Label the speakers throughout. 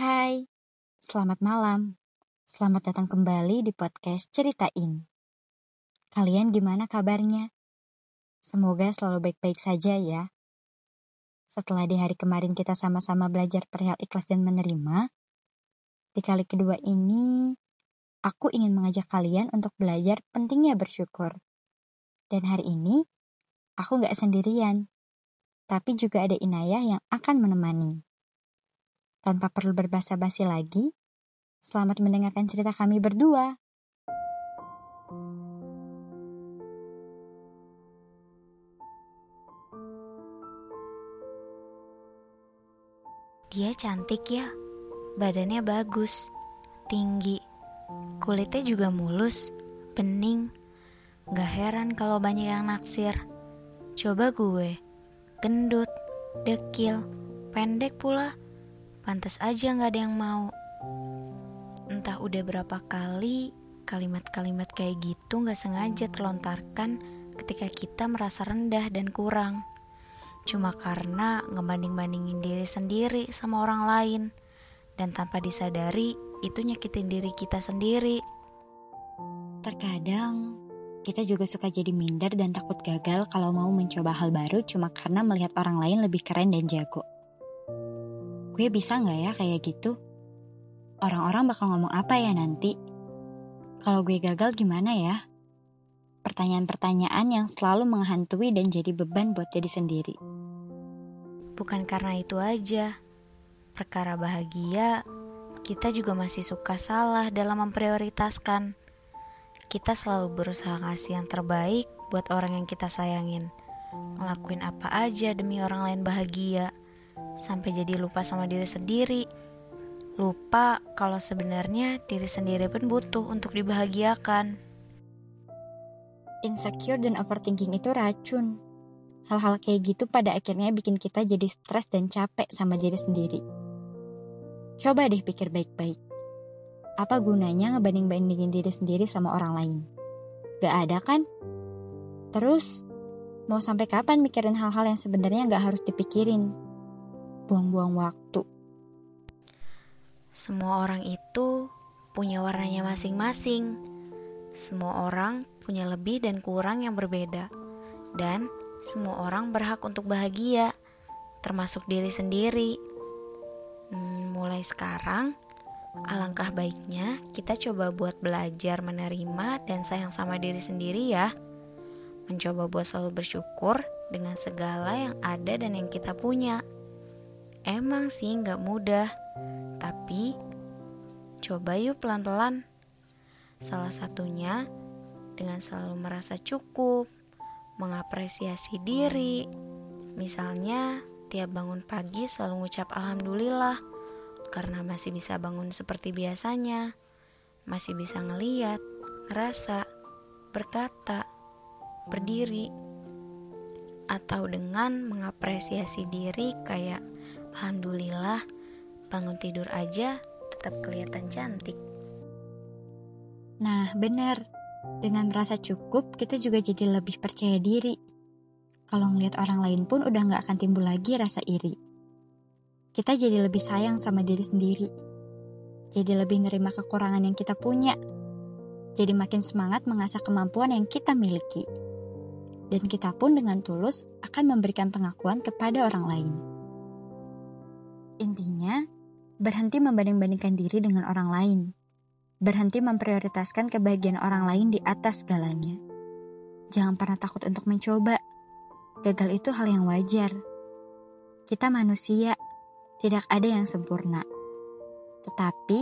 Speaker 1: Hai, selamat malam. Selamat datang kembali di podcast Ceritain. Kalian gimana kabarnya? Semoga selalu baik-baik saja ya. Setelah di hari kemarin kita sama-sama belajar perihal ikhlas dan menerima, di kali kedua ini aku ingin mengajak kalian untuk belajar pentingnya bersyukur. Dan hari ini, aku gak sendirian, tapi juga ada Inayah yang akan menemani. Tanpa perlu berbasa-basi lagi, selamat mendengarkan cerita kami berdua.
Speaker 2: Dia cantik ya, badannya bagus, tinggi, kulitnya juga mulus, bening. Gak heran kalau banyak yang naksir. Coba gue, gendut, dekil, pendek pula, Pantas aja gak ada yang mau. Entah udah berapa kali kalimat-kalimat kayak gitu gak sengaja terlontarkan ketika kita merasa rendah dan kurang. Cuma karena ngebanding-bandingin diri sendiri sama orang lain. Dan tanpa disadari, itu nyakitin diri kita sendiri.
Speaker 1: Terkadang, kita juga suka jadi minder dan takut gagal kalau mau mencoba hal baru cuma karena melihat orang lain lebih keren dan jago. Gue bisa nggak ya kayak gitu? Orang-orang bakal ngomong apa ya nanti? Kalau gue gagal gimana ya? Pertanyaan-pertanyaan yang selalu menghantui dan jadi beban buat diri sendiri.
Speaker 2: Bukan karena itu aja. Perkara bahagia, kita juga masih suka salah dalam memprioritaskan. Kita selalu berusaha ngasih yang terbaik buat orang yang kita sayangin. Ngelakuin apa aja demi orang lain bahagia sampai jadi lupa sama diri sendiri. Lupa kalau sebenarnya diri sendiri pun butuh untuk dibahagiakan.
Speaker 1: Insecure dan overthinking itu racun. Hal-hal kayak gitu pada akhirnya bikin kita jadi stres dan capek sama diri sendiri. Coba deh pikir baik-baik. Apa gunanya ngebanding-bandingin diri sendiri sama orang lain? Gak ada kan? Terus, mau sampai kapan mikirin hal-hal yang sebenarnya gak harus dipikirin? Buang-buang waktu.
Speaker 2: Semua orang itu punya warnanya masing-masing. Semua orang punya lebih dan kurang yang berbeda. Dan semua orang berhak untuk bahagia, termasuk diri sendiri. Hmm, mulai sekarang, alangkah baiknya kita coba buat belajar menerima dan sayang sama diri sendiri ya. Mencoba buat selalu bersyukur dengan segala yang ada dan yang kita punya. Emang sih nggak mudah, tapi coba yuk pelan-pelan. Salah satunya dengan selalu merasa cukup, mengapresiasi diri. Misalnya, tiap bangun pagi selalu ngucap alhamdulillah karena masih bisa bangun seperti biasanya, masih bisa ngeliat, ngerasa, berkata, berdiri, atau dengan mengapresiasi diri kayak Alhamdulillah, bangun tidur aja tetap kelihatan cantik.
Speaker 1: Nah, benar. Dengan merasa cukup, kita juga jadi lebih percaya diri. Kalau ngeliat orang lain pun udah gak akan timbul lagi rasa iri. Kita jadi lebih sayang sama diri sendiri. Jadi lebih nerima kekurangan yang kita punya. Jadi makin semangat mengasah kemampuan yang kita miliki. Dan kita pun dengan tulus akan memberikan pengakuan kepada orang lain. Intinya, berhenti membanding-bandingkan diri dengan orang lain. Berhenti memprioritaskan kebahagiaan orang lain di atas segalanya. Jangan pernah takut untuk mencoba. Gagal itu hal yang wajar. Kita manusia, tidak ada yang sempurna. Tetapi,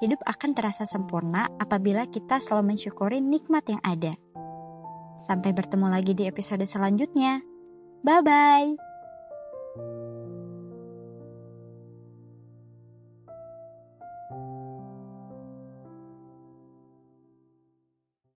Speaker 1: hidup akan terasa sempurna apabila kita selalu mensyukuri nikmat yang ada. Sampai bertemu lagi di episode selanjutnya. Bye bye.